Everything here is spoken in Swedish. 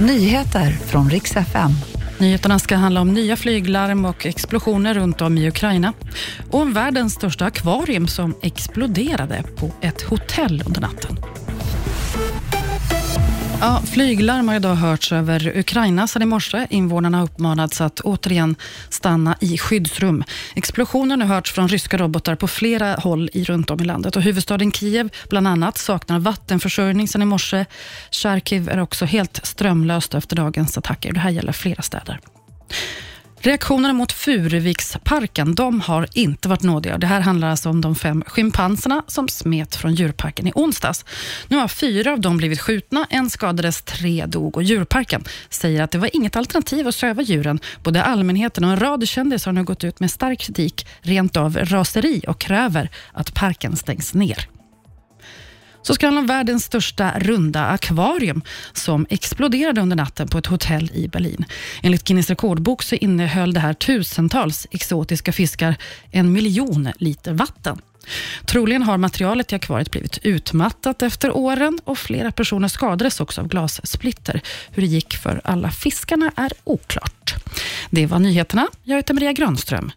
Nyheter från riks FM. Nyheterna ska handla om nya flyglarm och explosioner runt om i Ukraina och om världens största akvarium som exploderade på ett hotell under natten. Ja, flyglarm har idag hörts över Ukraina sedan i morse. Invånarna har uppmanats att återigen stanna i skyddsrum. Explosionen har hörts från ryska robotar på flera håll i runt om i landet. Och huvudstaden Kiev bland annat saknar vattenförsörjning sedan i morse. Charkiv är också helt strömlöst efter dagens attacker. Det här gäller flera städer. Reaktionerna mot Furuviksparken de har inte varit nådiga. Det här handlar alltså om de fem schimpanserna som smet från djurparken i onsdags. Nu har fyra av dem blivit skjutna, en skadades, tre dog och djurparken säger att det var inget alternativ att söva djuren. Både allmänheten och en rad kändisar har nu gått ut med stark kritik, rent av raseri och kräver att parken stängs ner så ska det handla om världens största runda akvarium som exploderade under natten på ett hotell i Berlin. Enligt Guinness rekordbok så innehöll det här tusentals exotiska fiskar, en miljon liter vatten. Troligen har materialet i akvariet blivit utmattat efter åren och flera personer skadades också av glassplitter. Hur det gick för alla fiskarna är oklart. Det var nyheterna. Jag heter Maria Granström.